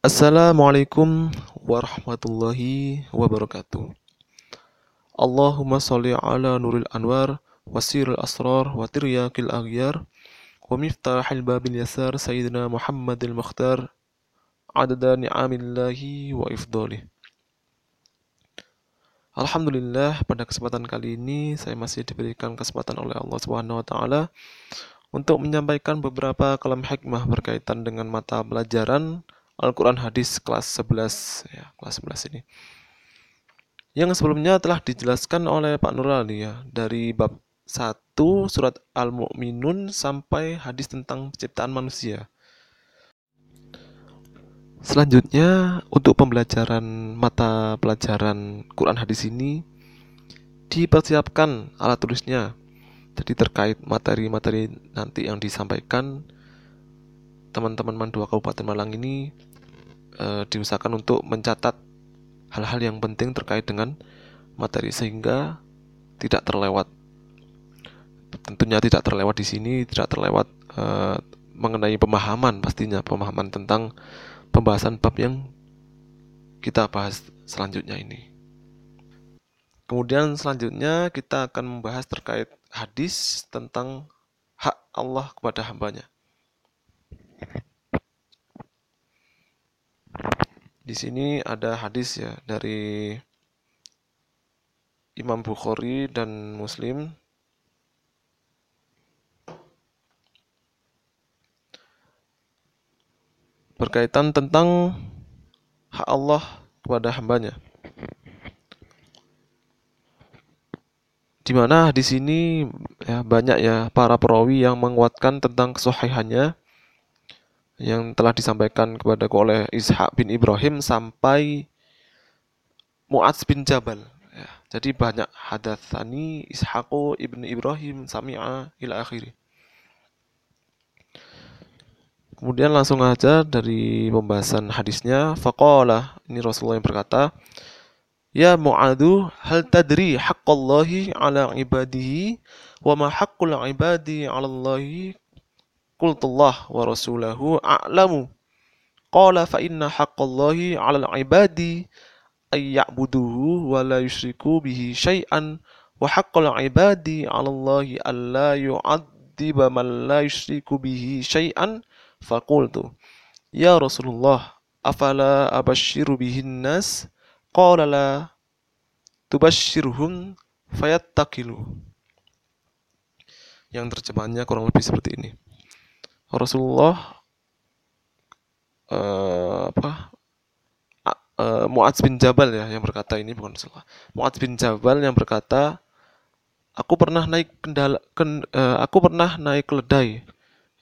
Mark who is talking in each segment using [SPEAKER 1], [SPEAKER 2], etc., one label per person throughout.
[SPEAKER 1] Assalamualaikum warahmatullahi wabarakatuh. Allahumma sholli ala nuril anwar wasiril asrar wa tiryakil aghyar miftahil babil yasar sayyidina Muhammadil Mukhtar adada ni'amillahi wa ifdolih. Alhamdulillah pada kesempatan kali ini saya masih diberikan kesempatan oleh Allah Subhanahu wa taala untuk menyampaikan beberapa kalam hikmah berkaitan dengan mata pelajaran Al-Quran Hadis kelas 11 ya, kelas 11 ini. Yang sebelumnya telah dijelaskan oleh Pak Nurali ya dari bab 1 surat Al-Mu'minun sampai hadis tentang penciptaan manusia. Selanjutnya untuk pembelajaran mata pelajaran Quran Hadis ini dipersiapkan alat tulisnya. Jadi terkait materi-materi nanti yang disampaikan teman-teman Mandua Kabupaten Malang ini eh, diusahakan untuk mencatat hal-hal yang penting terkait dengan materi sehingga tidak terlewat. Tentunya tidak terlewat di sini, tidak terlewat eh, mengenai pemahaman pastinya pemahaman tentang pembahasan bab yang kita bahas selanjutnya ini. Kemudian selanjutnya kita akan membahas terkait hadis tentang hak Allah kepada hambanya. Di sini ada hadis ya dari Imam Bukhari dan Muslim berkaitan tentang hak Allah kepada hambanya. Di mana di sini ya banyak ya para perawi yang menguatkan tentang kesohihannya yang telah disampaikan kepadaku oleh Ishak bin Ibrahim sampai Mu'adz bin Jabal. Ya, jadi banyak hadatsani Ishaqu ibn Ibrahim sami'a ila akhiri. Kemudian langsung aja dari pembahasan hadisnya, faqala ini Rasulullah yang berkata, Ya Mu'adu, hal tadri haqqallahi ala ibadihi wa ma haqqul ibadi ala Allahi Qultullah wa rasulahu a'lamu. Qala fa inna haqqallahi 'alal 'ibadi ay ya'buduhu wa la yusyriku bihi syai'an wa haqqul 'ibadi 'ala Allahi alla yu'adziba man la yusyriku bihi syai'an faqultu ya Rasulullah afala abashiru bihin nas? Qala la tubashshirhum fayattaqilu. Yang terjemahannya kurang lebih seperti ini. Rasulullah uh, apa? Uh, Muadz bin Jabal ya yang berkata ini bukan Rasulullah. Muadz bin Jabal yang berkata, aku pernah naik kendala, ken, uh, aku pernah naik keledai,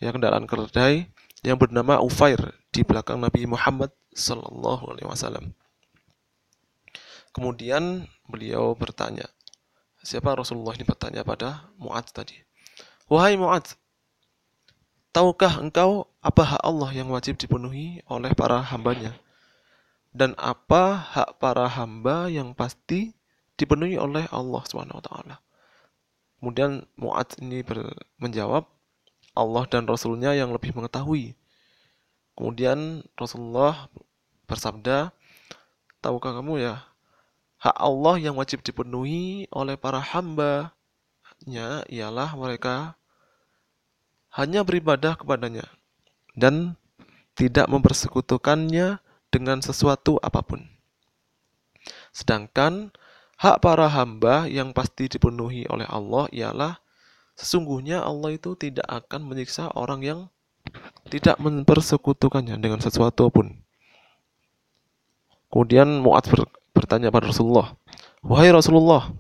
[SPEAKER 1] ya kendaraan keledai yang bernama Ufair di belakang Nabi Muhammad Sallallahu Alaihi Wasallam. Kemudian beliau bertanya, siapa Rasulullah ini bertanya pada Muadz tadi. Wahai Muadz, Tahukah engkau apa hak Allah yang wajib dipenuhi oleh para hambanya? Dan apa hak para hamba yang pasti dipenuhi oleh Allah SWT? Kemudian Mu'ad ini menjawab, Allah dan Rasulnya yang lebih mengetahui. Kemudian Rasulullah bersabda, tahukah kamu ya, hak Allah yang wajib dipenuhi oleh para hambanya ialah mereka hanya beribadah kepadanya dan tidak mempersekutukannya dengan sesuatu apa pun. Sedangkan hak para hamba yang pasti dipenuhi oleh Allah ialah sesungguhnya Allah itu tidak akan menyiksa orang yang tidak mempersekutukannya dengan sesuatu pun. Kemudian Mu'ad bertanya pada Rasulullah, "Wahai Rasulullah,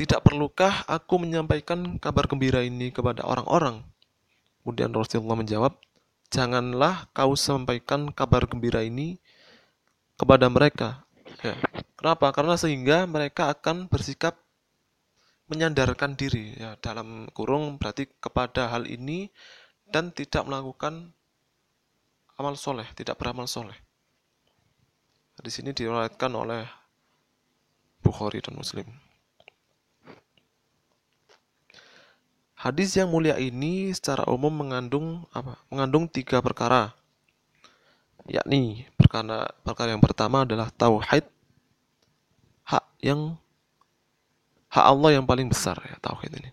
[SPEAKER 1] tidak perlukah aku menyampaikan kabar gembira ini kepada orang-orang? Kemudian Rasulullah menjawab, janganlah kau sampaikan kabar gembira ini kepada mereka. Ya. Kenapa? Karena sehingga mereka akan bersikap menyandarkan diri ya dalam kurung berarti kepada hal ini dan tidak melakukan amal soleh, tidak beramal soleh. Di sini diriwayatkan oleh Bukhari dan Muslim. Hadis yang mulia ini secara umum mengandung apa? Mengandung tiga perkara. Yakni perkara perkara yang pertama adalah tauhid hak yang hak Allah yang paling besar ya tauhid ini.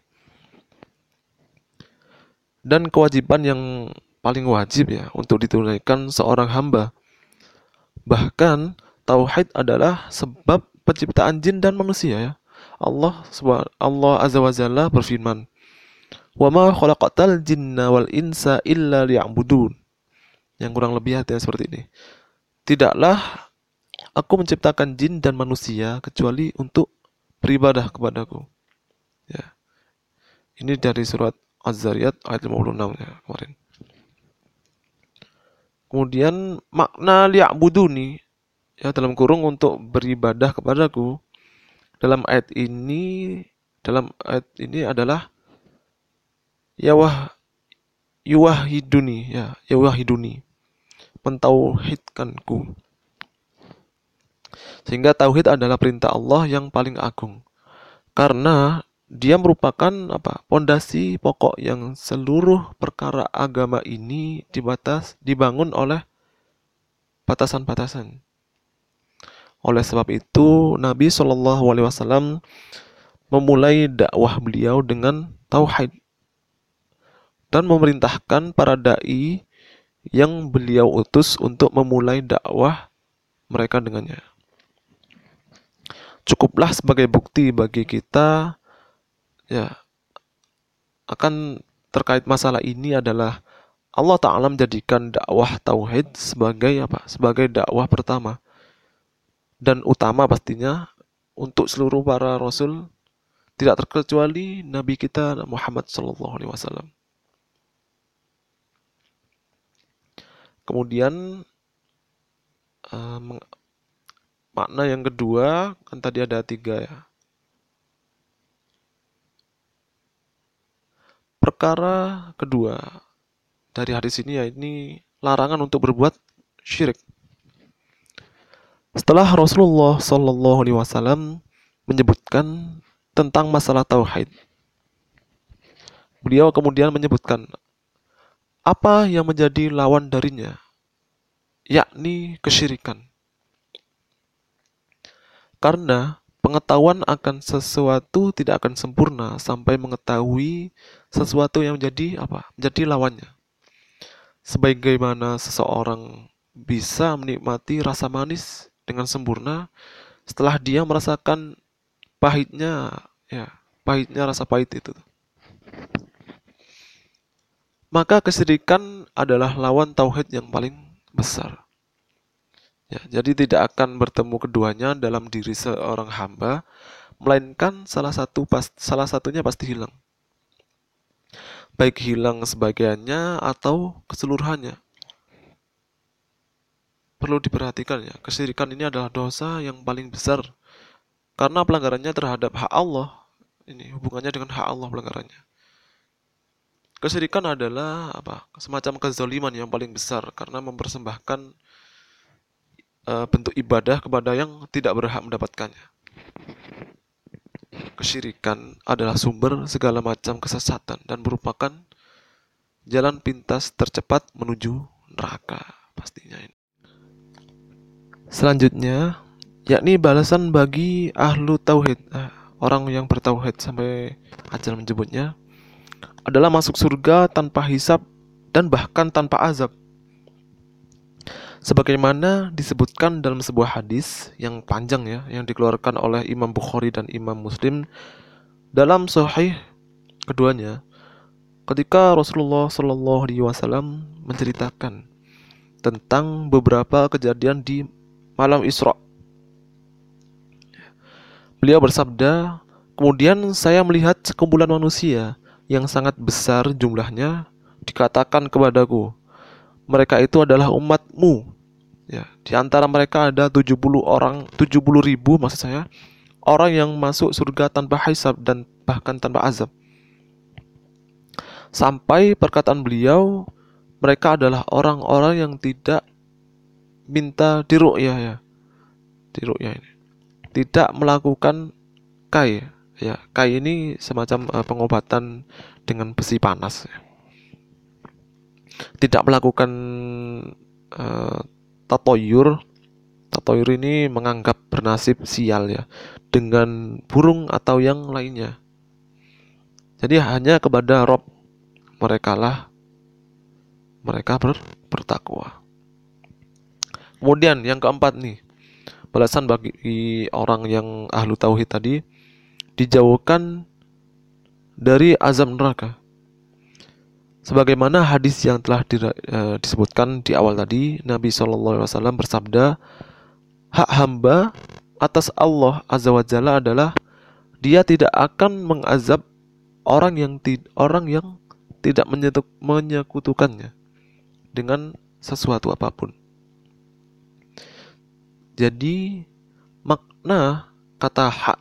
[SPEAKER 1] Dan kewajiban yang paling wajib ya untuk ditunaikan seorang hamba. Bahkan tauhid adalah sebab penciptaan jin dan manusia ya. Allah Allah Azza wa Jalla berfirman, Wa ma khalaqatal jinna wal insa illa liya'budun. Yang kurang lebih artinya seperti ini. Tidaklah aku menciptakan jin dan manusia kecuali untuk beribadah kepadaku. Ya. Ini dari surat Az-Zariyat ayat 56 ya kemarin. Kemudian makna liya'buduni ya dalam kurung untuk beribadah kepadaku dalam ayat ini dalam ayat ini adalah Yawah yuwahiduni ya yuwahiduni mentauhidkanku sehingga tauhid adalah perintah Allah yang paling agung karena dia merupakan apa pondasi pokok yang seluruh perkara agama ini dibatas dibangun oleh batasan-batasan oleh sebab itu Nabi Shallallahu Alaihi Wasallam memulai dakwah beliau dengan tauhid dan memerintahkan para dai yang beliau utus untuk memulai dakwah mereka dengannya. Cukuplah sebagai bukti bagi kita ya akan terkait masalah ini adalah Allah Ta'ala menjadikan dakwah tauhid sebagai apa? Sebagai dakwah pertama dan utama pastinya untuk seluruh para rasul tidak terkecuali Nabi kita Muhammad Sallallahu Alaihi Wasallam. Kemudian uh, makna yang kedua kan tadi ada tiga ya. Perkara kedua dari hadis ini ya ini larangan untuk berbuat syirik. Setelah Rasulullah Shallallahu Alaihi Wasallam menyebutkan tentang masalah tauhid, beliau kemudian menyebutkan apa yang menjadi lawan darinya, yakni kesyirikan. Karena pengetahuan akan sesuatu tidak akan sempurna sampai mengetahui sesuatu yang menjadi apa? Menjadi lawannya. Sebagaimana seseorang bisa menikmati rasa manis dengan sempurna setelah dia merasakan pahitnya ya, pahitnya rasa pahit itu maka kesyirikan adalah lawan tauhid yang paling besar. Ya, jadi tidak akan bertemu keduanya dalam diri seorang hamba, melainkan salah satu pas, salah satunya pasti hilang. Baik hilang sebagiannya atau keseluruhannya. Perlu diperhatikan ya, kesyirikan ini adalah dosa yang paling besar karena pelanggarannya terhadap hak Allah. Ini hubungannya dengan hak Allah pelanggarannya. Kesyirikan adalah apa? Semacam kezaliman yang paling besar karena mempersembahkan uh, bentuk ibadah kepada yang tidak berhak mendapatkannya. Kesyirikan adalah sumber segala macam kesesatan dan merupakan jalan pintas tercepat menuju neraka pastinya ini. Selanjutnya, yakni balasan bagi ahlu tauhid, eh, orang yang bertauhid sampai ajal menyebutnya adalah masuk surga tanpa hisap dan bahkan tanpa azab. Sebagaimana disebutkan dalam sebuah hadis yang panjang ya, yang dikeluarkan oleh Imam Bukhari dan Imam Muslim dalam Sahih keduanya, ketika Rasulullah Shallallahu Alaihi Wasallam menceritakan tentang beberapa kejadian di malam Isra. Beliau bersabda, kemudian saya melihat sekumpulan manusia yang sangat besar jumlahnya dikatakan kepadaku, mereka itu adalah umatmu. Ya, di antara mereka ada 70 orang, 70 ribu maksud saya, orang yang masuk surga tanpa hisab dan bahkan tanpa azab. sampai perkataan beliau mereka adalah orang-orang yang tidak minta diru'yah ya diru'yah ini tidak melakukan kai ya kai ini semacam uh, pengobatan dengan besi panas ya. tidak melakukan uh, tatoyur. Tatoyur ini menganggap bernasib sial ya dengan burung atau yang lainnya. Jadi hanya kepada Rob mereka lah mereka ber, bertakwa. Kemudian yang keempat nih balasan bagi orang yang ahlu tauhid tadi dijauhkan dari azab neraka sebagaimana hadis yang telah di, uh, disebutkan di awal tadi Nabi SAW bersabda hak hamba atas Allah azza wajalla adalah dia tidak akan mengazab orang yang orang yang tidak menyekutukannya dengan sesuatu apa pun. Jadi makna kata hak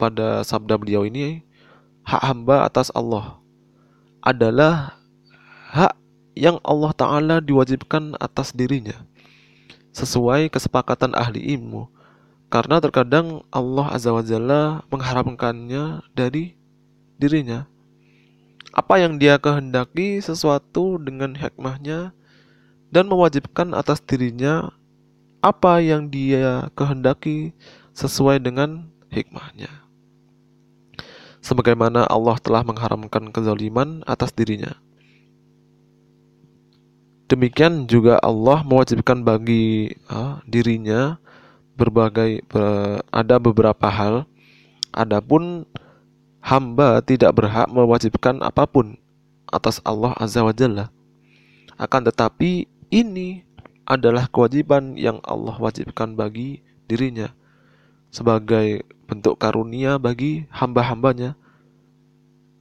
[SPEAKER 1] pada sabda beliau ini hak hamba atas Allah adalah hak yang Allah Ta'ala diwajibkan atas dirinya sesuai kesepakatan ahli ilmu karena terkadang Allah Azza wa Jalla mengharapkannya dari dirinya apa yang dia kehendaki sesuatu dengan hikmahnya dan mewajibkan atas dirinya apa yang dia kehendaki sesuai dengan hikmahnya. Sebagaimana Allah telah mengharamkan kezaliman atas dirinya. Demikian juga Allah mewajibkan bagi uh, dirinya berbagai ber, ada beberapa hal. Adapun hamba tidak berhak mewajibkan apa pun atas Allah Azza wa Jalla. Akan tetapi ini adalah kewajiban yang Allah wajibkan bagi dirinya sebagai bentuk karunia bagi hamba-hambanya.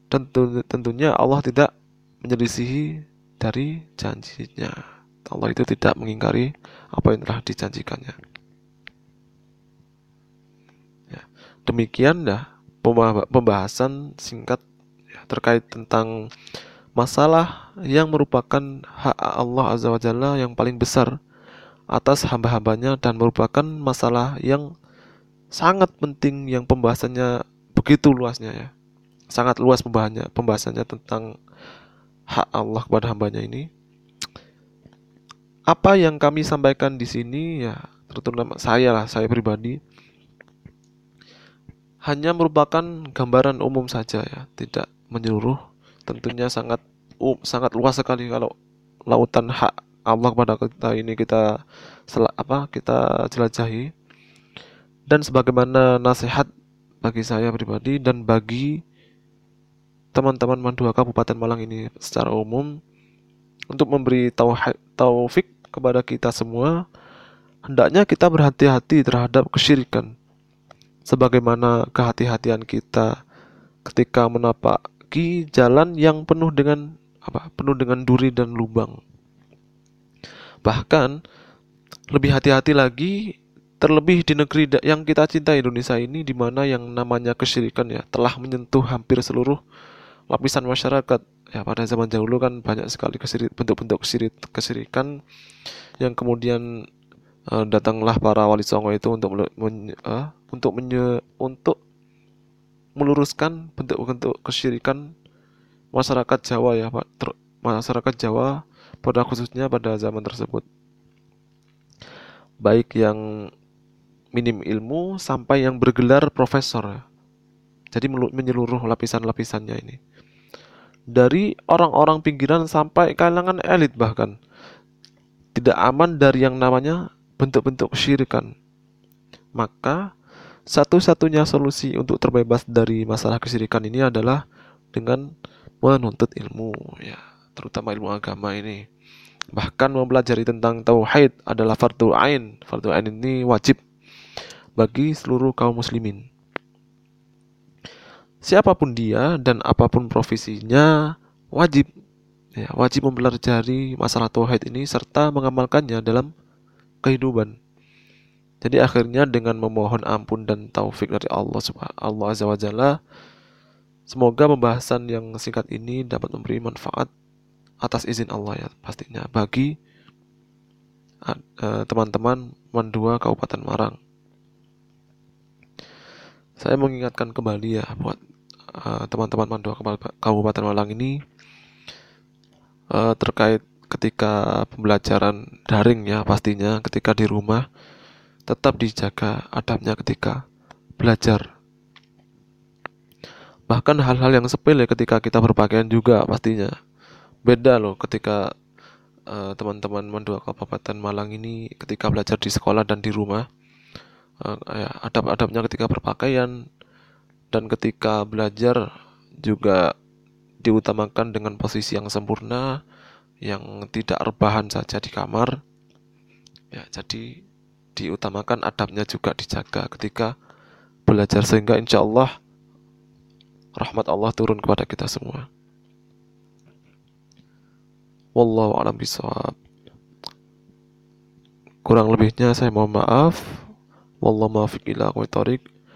[SPEAKER 1] Tentu, tentunya Allah tidak menyelisihi dari janjinya. Allah itu tidak mengingkari apa yang telah dijanjikannya. Ya. Demikian dah pembahasan singkat ya, terkait tentang masalah yang merupakan hak Allah Azza wa Jalla yang paling besar atas hamba-hambanya dan merupakan masalah yang sangat penting yang pembahasannya begitu luasnya ya. Sangat luas pembahasannya, pembahasannya tentang hak Allah kepada hambanya ini. Apa yang kami sampaikan di sini ya terutama saya lah, saya pribadi hanya merupakan gambaran umum saja ya, tidak menyeluruh. Tentunya sangat um, sangat luas sekali kalau lautan hak Allah kepada kita ini kita sel, apa kita jelajahi. Dan sebagaimana nasihat bagi saya pribadi dan bagi teman-teman Mandua Kabupaten Malang ini secara umum untuk memberi taufik kepada kita semua hendaknya kita berhati-hati terhadap kesyirikan sebagaimana kehati-hatian kita ketika menapaki jalan yang penuh dengan apa? penuh dengan duri dan lubang. Bahkan lebih hati-hati lagi terlebih di negeri yang kita cintai Indonesia ini di mana yang namanya kesyirikan ya telah menyentuh hampir seluruh lapisan masyarakat. Ya pada zaman dahulu kan banyak sekali kesirik, bentuk-bentuk kesirik, kesirikan yang kemudian uh, datanglah para wali songo itu untuk men, uh, untuk menye, untuk meluruskan bentuk-bentuk kesyirikan masyarakat Jawa ya Pak. Ter, masyarakat Jawa pada khususnya pada zaman tersebut. Baik yang minim ilmu sampai yang bergelar profesor. Jadi menyeluruh lapisan-lapisannya ini dari orang-orang pinggiran sampai kalangan elit bahkan tidak aman dari yang namanya bentuk-bentuk kesyirikan maka satu-satunya solusi untuk terbebas dari masalah kesyirikan ini adalah dengan menuntut ilmu ya, terutama ilmu agama ini. Bahkan mempelajari tentang tauhid adalah fardu ain. Fardu ain ini wajib bagi seluruh kaum muslimin. Siapa pun dia dan apa pun profesinya wajib ya, wajib mempelajari masalah tauhid ini serta mengamalkannya dalam kehidupan. Jadi akhirnya dengan memohon ampun dan taufik dari Allah Subhanahu Azza wa Jalla Semoga pembahasan yang singkat ini dapat memberi manfaat atas izin Allah ya pastinya bagi eh, teman-teman Mandua Kabupaten Marang. Saya mengingatkan kembali ya buat teman-teman uh, Mandua Kabupaten Malang ini uh, terkait ketika pembelajaran daring ya pastinya ketika di rumah tetap dijaga adabnya ketika belajar. Bahkan hal-hal yang sepele ketika kita berpakaian juga pastinya beda loh ketika uh, teman-teman Mandua Kabupaten Malang ini ketika belajar di sekolah dan di rumah uh, ya, adab-adabnya ketika berpakaian dan ketika belajar juga diutamakan dengan posisi yang sempurna yang tidak rebahan saja di kamar ya jadi diutamakan adabnya juga dijaga ketika belajar sehingga insya Allah rahmat Allah turun kepada kita semua. Wallahu a'lam bishawab. Kurang lebihnya saya mohon maaf. Wallahu muwaffiq ila